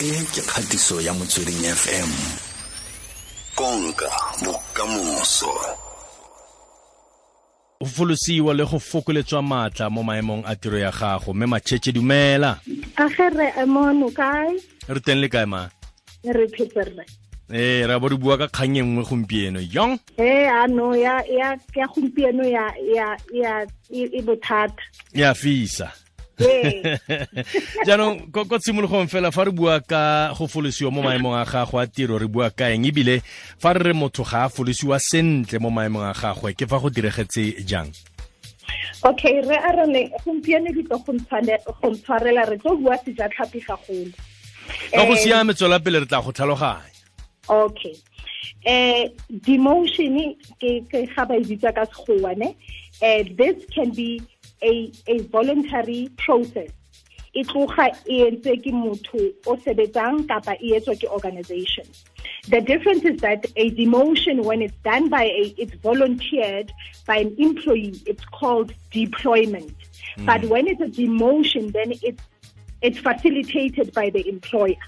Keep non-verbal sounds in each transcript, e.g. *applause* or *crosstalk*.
e ke kgatiso ya motsweding fm konka bokamoso. O folosiwa le go fokoletswa maatla mo maemong a tiro ya gago mme matšhetše dumela. A ge re emono kae? Re teng le kae ma? Re phetse ee ra bo re bua ka kgang e nngwe gompieno. Yong ee ano ya ya ya gompieno ya ya ya e e bothata. Ya fisa. *laughs* jaanong ko tshimologong fela fa re bua ka go folosiwa mo maemong a gago a tiro re bua ka eng? Ebile fa re re motho ga a folosiwa sentle mo maemong a gagwe ke fa go diregetse jang? Okay re a re gompieno ditlo go ntshwarela re tlo bua sejatlhapi gagolo ka go Eh, siame tswela pele re tla go tlhaloganya. Okay. Um demotion ke ga ba e bitsa ka sekgowa ne eh this can be a a voluntary process. E tloga e entse ke motho o sebetsang kapa e etswa ke organization. The difference is that a demotion when it's done by a it's volunteered by an employee it's called deployment. Hmm. But when it's a demotion then it's it's facilitated by the employer.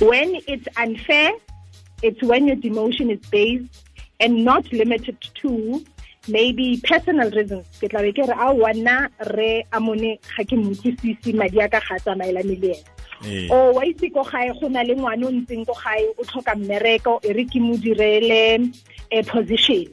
When it's unfair, it's when your demotion is based and not limited to maybe personal reasons. Ke tla be ke re a wana re amone ga ke motlisisi madi a ka ga tsamaelane le ena. o wa itse ko gae go na le ngwana o ntseng ko gae o tlhoka mmereko e re ke mo direle a position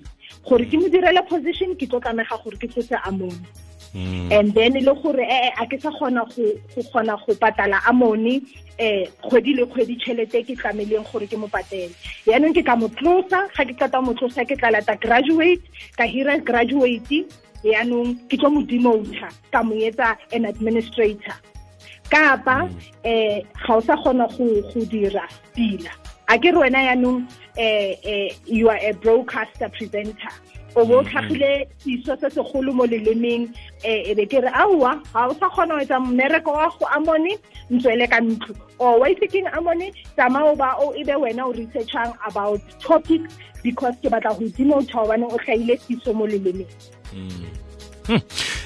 gore ke mo direle position ke tlo tlamega gore ke tlose amone Mm. And then le gore eh eh, a ke sa kgona go go kgona go patala amone eh kgwedi le kgwedi tšhelete ke tlameleng gore ke mo patele. Yaanong ke ka mo tlosa ga ke qeta mo tlosa ke tla lata graduate ka hira graduate yaanong ke tlo mo demota ka mo etsa an administrator. Kapa eh ga o sa kgona go go dira pila. A ke re wena yaanong eh eh you are a broadcaster presenter o bo mm-hmm. tlhagile seso se segolo mo lelemeng eh, e be ke re aowa ga o sa kgona go etsa mmereko wa go amone ntswele ka ntlo. O wa itse keng amone tsamao ba o e be wena o researchang about topics because ke batla go dimotha gobane o tlhaile seso mo lelemeng mm. hm.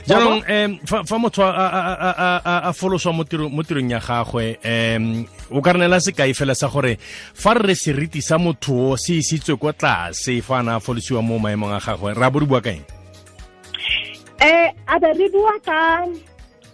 Jaanong um fa motho a- a- a- a- a- a foloswa mo tirong ya gagwe um o ka re neela sekai fela sa gore fa re re seriti sa motho o se isitswe kwa tlase fa a na a folosiwa mo maemong a gagwe ra bo re bua ka eng? Eh a be re bua ka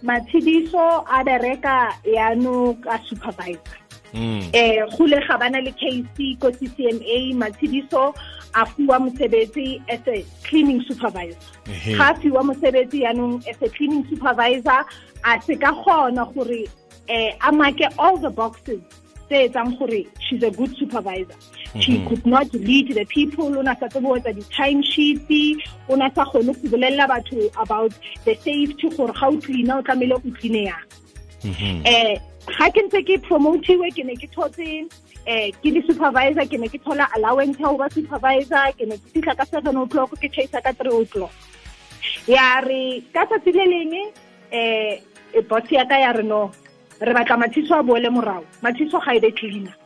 matshediso a bereka yano ka supervisor. Um eh gole ga bana le case ko CCMA matshediso a fiwa mosebetsi as a cleaning supervisor. Ga a fiwa mosebetsi yaanong as a cleaning supervisor a se ka kgona gore eh a make all the boxes tse etsang gore she's a good supervisor. She could not lead the people o na sa tsebe ho etsa di-time sheets o na sa kgone go bolelela batho about the safety gore ga o cleana o tlamehile o yang. Mhm. Ga ke ntse ke promotiwe ke ne ke thotse eh ke le supervisor ke ne ke thola allowance ya ho ba supervisor ke ne ke fihla ka seven o'clock ke chaisa ka three o'clock. Ya re ka tsatsi le leng eh e boss ya ka ya re no re batla mathiso a boele morao. Mathiso ga e be cleaner.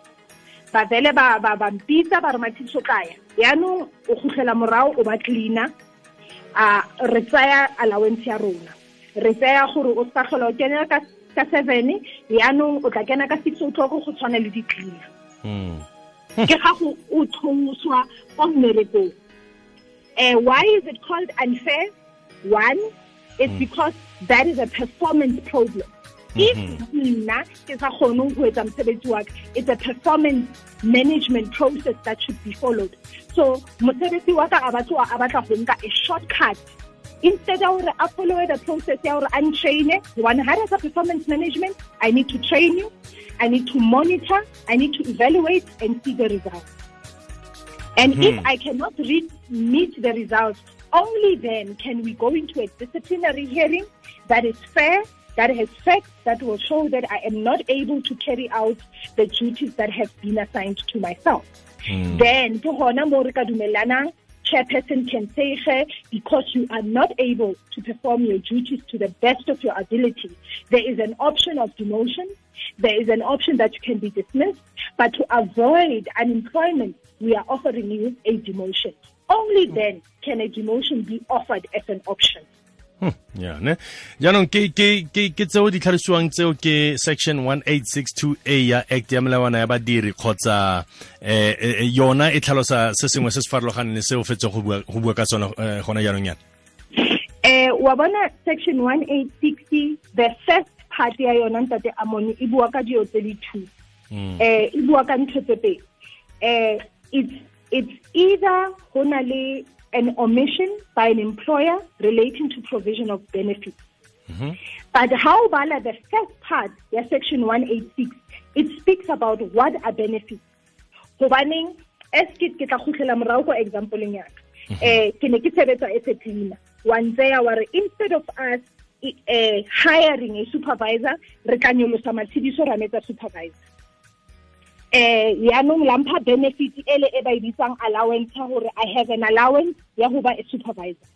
Ba vele ba ba ba mpitsa ba re mathiso tlaya yaanong o kgutlela morao o ba cleaner. A re tsaya allowance ya rona. Re tsaya gore o sa tlhola o kena ka ka seven yaanong o tla kena ka six o'clock go tshwana le di-cleaner Mm. ke ga go o theoswa ko mmerekong. Uh, why is it called unfair? One it's because that is a performance problem. If nna ke sa kgone go etsa mosebetsi wa ka it's a performance management process that should be followed. So mosebetsi wa ka a batla go nka a shortcut instead ya gore a followe the process ya gore a ntraine. One ha re performance management i need to train you i need to monitor i need to evaluate and see the results. And if hmm. I cannot re- meet the results, only then can we go into a disciplinary hearing that is fair, that has facts, that will show that I am not able to carry out the duties that have been assigned to myself. Hmm. Then, ke hona moo re ka dumelanang, chairperson can say, "Ge, because you are not able to perform your duties to the best of your ability, there is an option of demotion, there is an option that you can be dismissed, but to avoid unemployment, we are offering you a demotion. Only then can a demotion be offered as an option. Ya ne? Jaanong ke ke ke ke tseo di tlhalosiwang tseo ke section 1862a ya act ya melawana ya badiri kgotsa eh, eh yona e tlhalosa se sengwe se se farologaneng le se o fetse go bua ka tsona eh, gona jaanong yana eh wa bona section 1860 the first part ya yona ntate amoni e bua ka dio tse di two. Mm. eh e bua ka ntho tse pedi. Eh it's it's either go na le an omission by an employer relating to provision of benefits. Mm -hmm. But how about the first part, yeah, section 186, it speaks about what are benefits. Hobaneng, as ke ke tla khutlela morao ko example ya mm-hmm. eh ke a instead of us uh, hiring a supervisor re tla nyolosa matshediso ra metsa supervisor eh yaanong lampha benefit ele e ba e bitsang allowance gore i have an allowance ya go ba a supervisor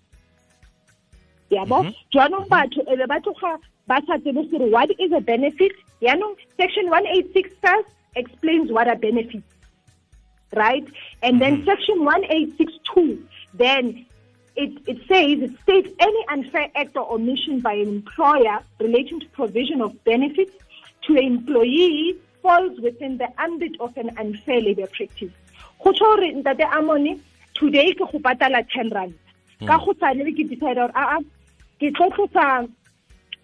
yabo mm -hmm. jaanong batho e be ba tloga ba sa tsebe gore what is a benefit yaanong section 186 first explains what are benefits right and then -hmm. section 1862 then it, it says it states any unfair act or omission by an employer relating to provision of benefits to an employee falls within the ambit of an unfair labor practice. Go tsho gore ntate amone today ke go patala ten rand. Ka hmm. go tsane ke decide gore aa ke tlo tlosa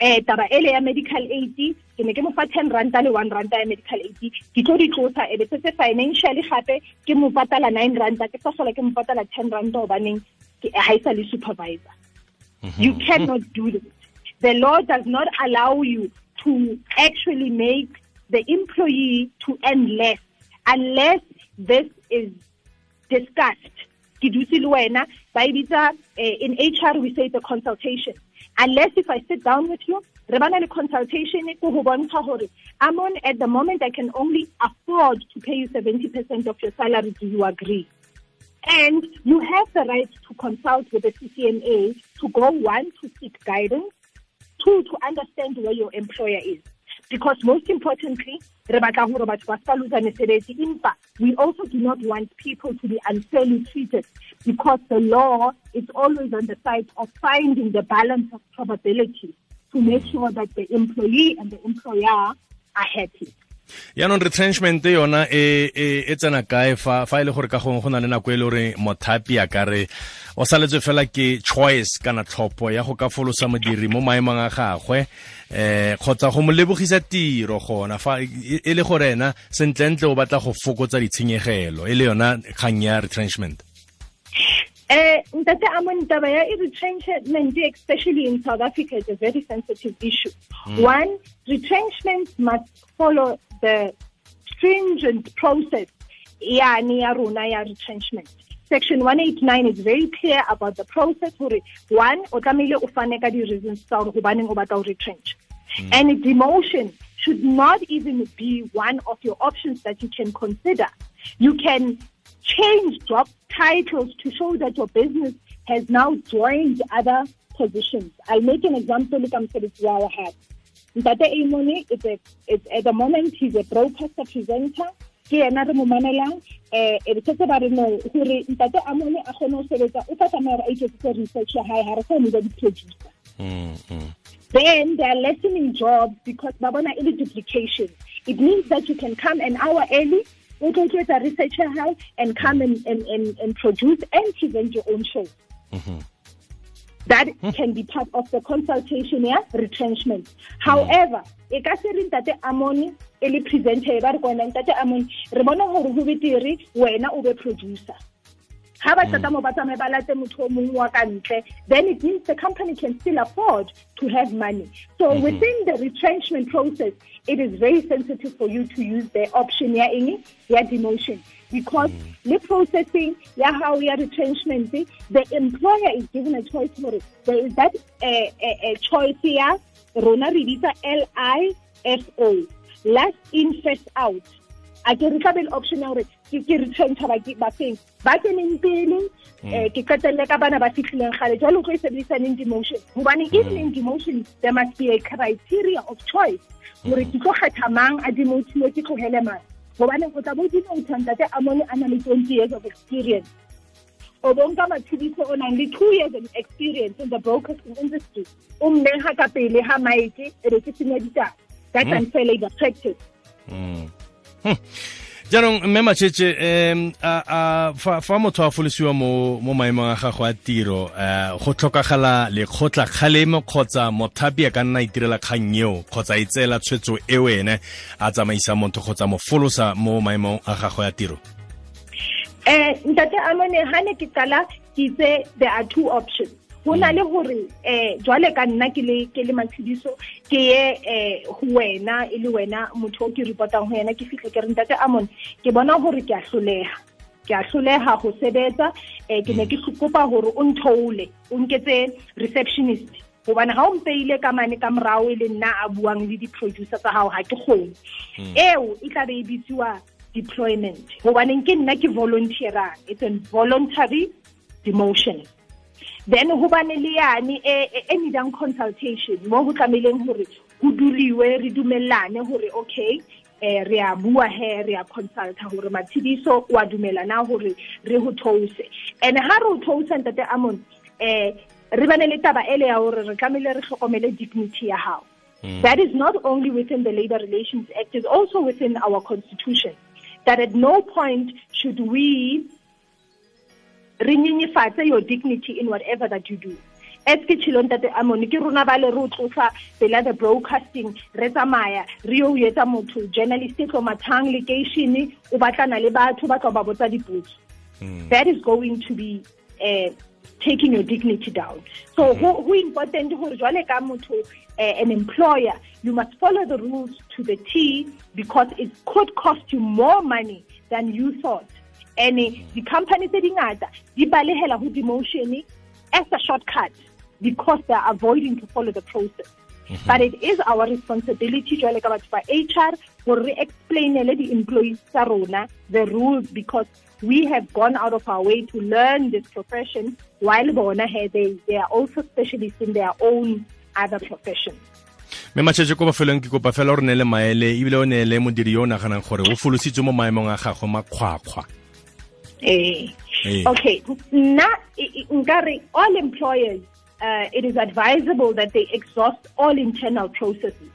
eh taba ele ya medical aid. Ke ne ke mo fa ten ranta le one ranta ya medical aid. Ke tlo di tlosa e be se financially gape ke mo patala nine ranta ke sa sola ke mo patala ten ranta obaneng ha isa le supervisor. You cannot do this the law does not allow you to actually make the employee to earn less unless this is discussed. Eh, in HR we say the consultation. Unless if I sit down with you re consultation gore amon at the moment I can only afford to pay you 70% of your salary. Do you agree? And you have the right to consult with the CCMA to go one to seek guidance. Two to understand where your employer is because most importantly we also do not want people to be unfairly treated because the law is always on the side of finding the balance of probability to make sure that the employee and the employer are happy yaanong retrenchment yona e e e tsena kae fa fa e gore ka gongwe go na le nako e le gore mothapi a kare o saletswe fela ke choice kana tlhopho ya go ka folosa modiri mo maemong a gagwe eh kgotsa go mo lebogisa tiro gona. Fa e, e le gore ena sentlentle o batla go fokotsa ditshenyegelo. E le yona kgang ya retrenchment Uh, Ntate Amon, taba ya retrenchment, especially in South Africa, is a very sensitive issue. Mm. One, retrenchment must follow the stringent process ya rona ya retrenchment. Section 189 is very clear about the process one o tlamehile o fane ka di-reasons tsa gore gobaneng o batla retrench mm. and demotion should not even be one of your options that you can consider you can change job titles to show that your business has now joined other positions. I'll make an example like I'm our hat. Ntate Imoni is a is at the moment he's a broadcaster presenter. ke ena re mo mamelang eh, eh e setse ba re no gore ntate amone a gone o sebetsa o tla tsamaya re a iketsetse research ya hae ga re kgone ba di-producer mm, mm. then they are lessening jobs because ba bona e le duplication it means that you can come an hour early we can get a researcher house and come and, and, and, and produce and present your own show. Mm-hmm. That mm-hmm. can be part of the consultation, yeah, retrenchment. Mm-hmm. However, e ka se re ntate amone e le presenter ba re kwana ntate amone re bona gore go betere wena o be producer ha ba tata mo ba tsamaye ba late motho o mongwe wa ka ntle then it means the company can still afford to have money. So mm -hmm. within the retrenchment process it is very sensitive for you to use the option ya eng ya demotion. Because mm. the processing ya how ya retrenchment the employer is given a choice for it there is that uh, uh, uh, choice ya rona re bitsa l i f o. Last in first out. A ke re tla le option ya gore ke retrencha ba feng ba keneng pele um ke qetelele ka bana ba fitlhileng gale jalo tlo e sebedisaneng demotion gobane in demotion there must be a criteria of choice gore ke tlo kgetha mang a demotiwe ke tlogele mang. Gobane o tla bo dimotha ntate amone a na le twenty years of experience. O bonka matshediso o nang le two years of experience in the broadcasting industry. O mmeha ka pele ha maeke e be ke senya ditaba. That's Mm. unfair labor practice jaanong mme matšhetše um a, a, fa, fa motho a folosiwa mo, mo maemong a gago a tiro uh, go tlhokagala lekgotla kgalemo kgotsa mothapi a ka nna itirela kgang eo kgotsa e tseela tshwetso e wene a tsamaisa motho kgotsa mo folosa mo maemong a gago ya tiro? Eh ntate amone ha ne ke tsala ke itse there are two options ho na le gore eh jwale ka nna ke le ke le matshediso ke ye eh go wena e le wena motho o ke reportang go yena ke fitlhe ke re ntate amon ke bona gore ke a hloleha. Ke a tlholega go sebetsa eh ke ne ke kopa gore o nthoule o nketse receptionist. Gobane ga o mpeile ka mane ka morao e le nna a buang le di-producer tsa gago ga ke kgone. Eo e tla be e bitsiwa deployment. Gobaneng ke nna ke volunteerang it's an voluntary demotion then ho bane le yane e needang consultation? Mo ho tlameleng hore ho duliwe re dumellane hore okay eh re a bua he re a consulta hore matshediso wa dumela na hore re ho theose and ha re ho theosa ntate amon eh re bane le taba ele ya hore re tlamehile re hlokomele dignity ya hao. That is not only within the Labour Relations Act, it's also within our constitution. That at no point should we renyenyefatse your dignity in whatever that you do. as ke tshilo ntate amone ke rona ba le re o tlosa pela the broadcasting re tsamaya re yo o etsa motho journalist e tlo mathang lekeishene o batlana le batho ba tlo ba botsa dipotso that is going to be uh, taking your dignity down. So who, who important gore jwale ka motho uh, an employer you must follow the rules to the T because it could cost you more money than you thought. And the companies tse dingata di balehela ho demotion as a shortcut because they are avoiding to follow the process. Mhm. But it is our responsibility jwale ka batho ba HR gore re explainele di-employees tsa rona the rules because we have gone out of our way to learn this profession while bona he they, they are also specialists in their own other professions. mme matšhetše ko bafelong ke kopa fela o re neele maele ebile o neele modiri yo o naganang gore o folositswe mo maemong a gago makgwakgwa Eh. Eh. Okay. Ngari, all employers, uh, it is advisable that they exhaust all internal processes.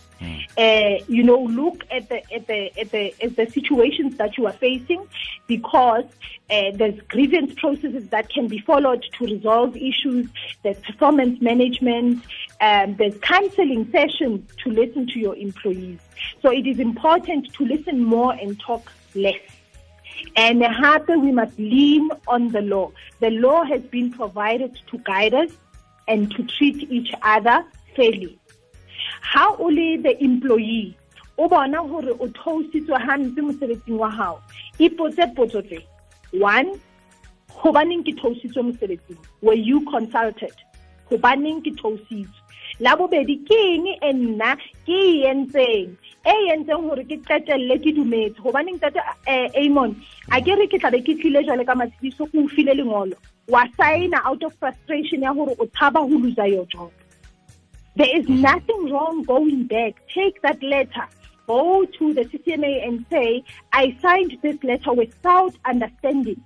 Uh, you know, look at the at the at the at the situations that you are facing, because uh, there's grievance processes that can be followed to resolve issues. There's performance management. Um, there's counseling sessions to listen to your employees. So it is important to listen more and talk less. And happy we must lean on the law. The law has been provided to guide us and to treat each other fairly. How only the employee o bona hore o theositswe hampe mosebetsing wa hao. Ipotse potso tse. One hobaneng ke theositswe mosebetsing? Were you consulted? Hobaneng ke theositswe? La bobedi ke eng e ke e e entseng hore ke ke dumetse hobaneng tate eh, amon a ke re ke tlabe ke tlile jwale ka matshediso o file lengolo wa signa out of frustration ya hore o tshaba loser your job there is nothing wrong going back. Take that letter, go to the CCMA and say, I signed this letter without understanding.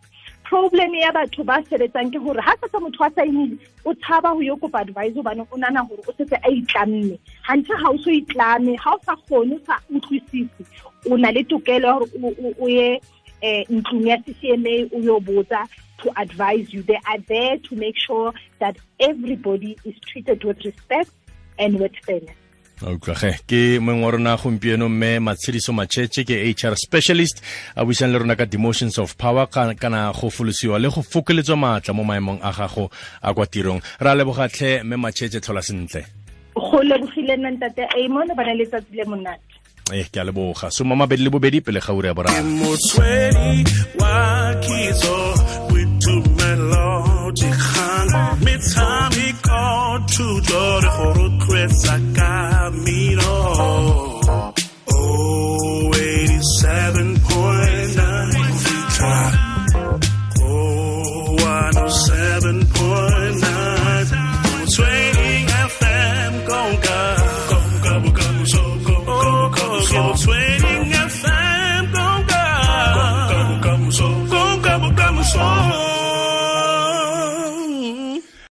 Problem ya batho ba sebetsang ke hore ha se motho a saenile o tshaba ho yo kopa advice o nana o setse a itlamme hanthe ha o so itlame ha o sa kgone sa utlwisise o na le tokelo ya hore o- ye eh, ntlong ya CCMA o yo botsa to advise you. They are there to make sure that everybody is treated with respect and with fairness. Utlwage ke mongwe wa rona gompieno mme matshediso matšhetše ke hr specialist a buisang le rona ka demotions of power kana go folosiwa le go fokoletswa maatla mo maemong a gago a kwa tirong. Re a lebogatlhe mme macheche tlhola sentle. Go lebogile nna ntate Amon ba na letsatsi le monate. eh ke a leboga. Soma mabedi le bobedi pele ga ure ya boraro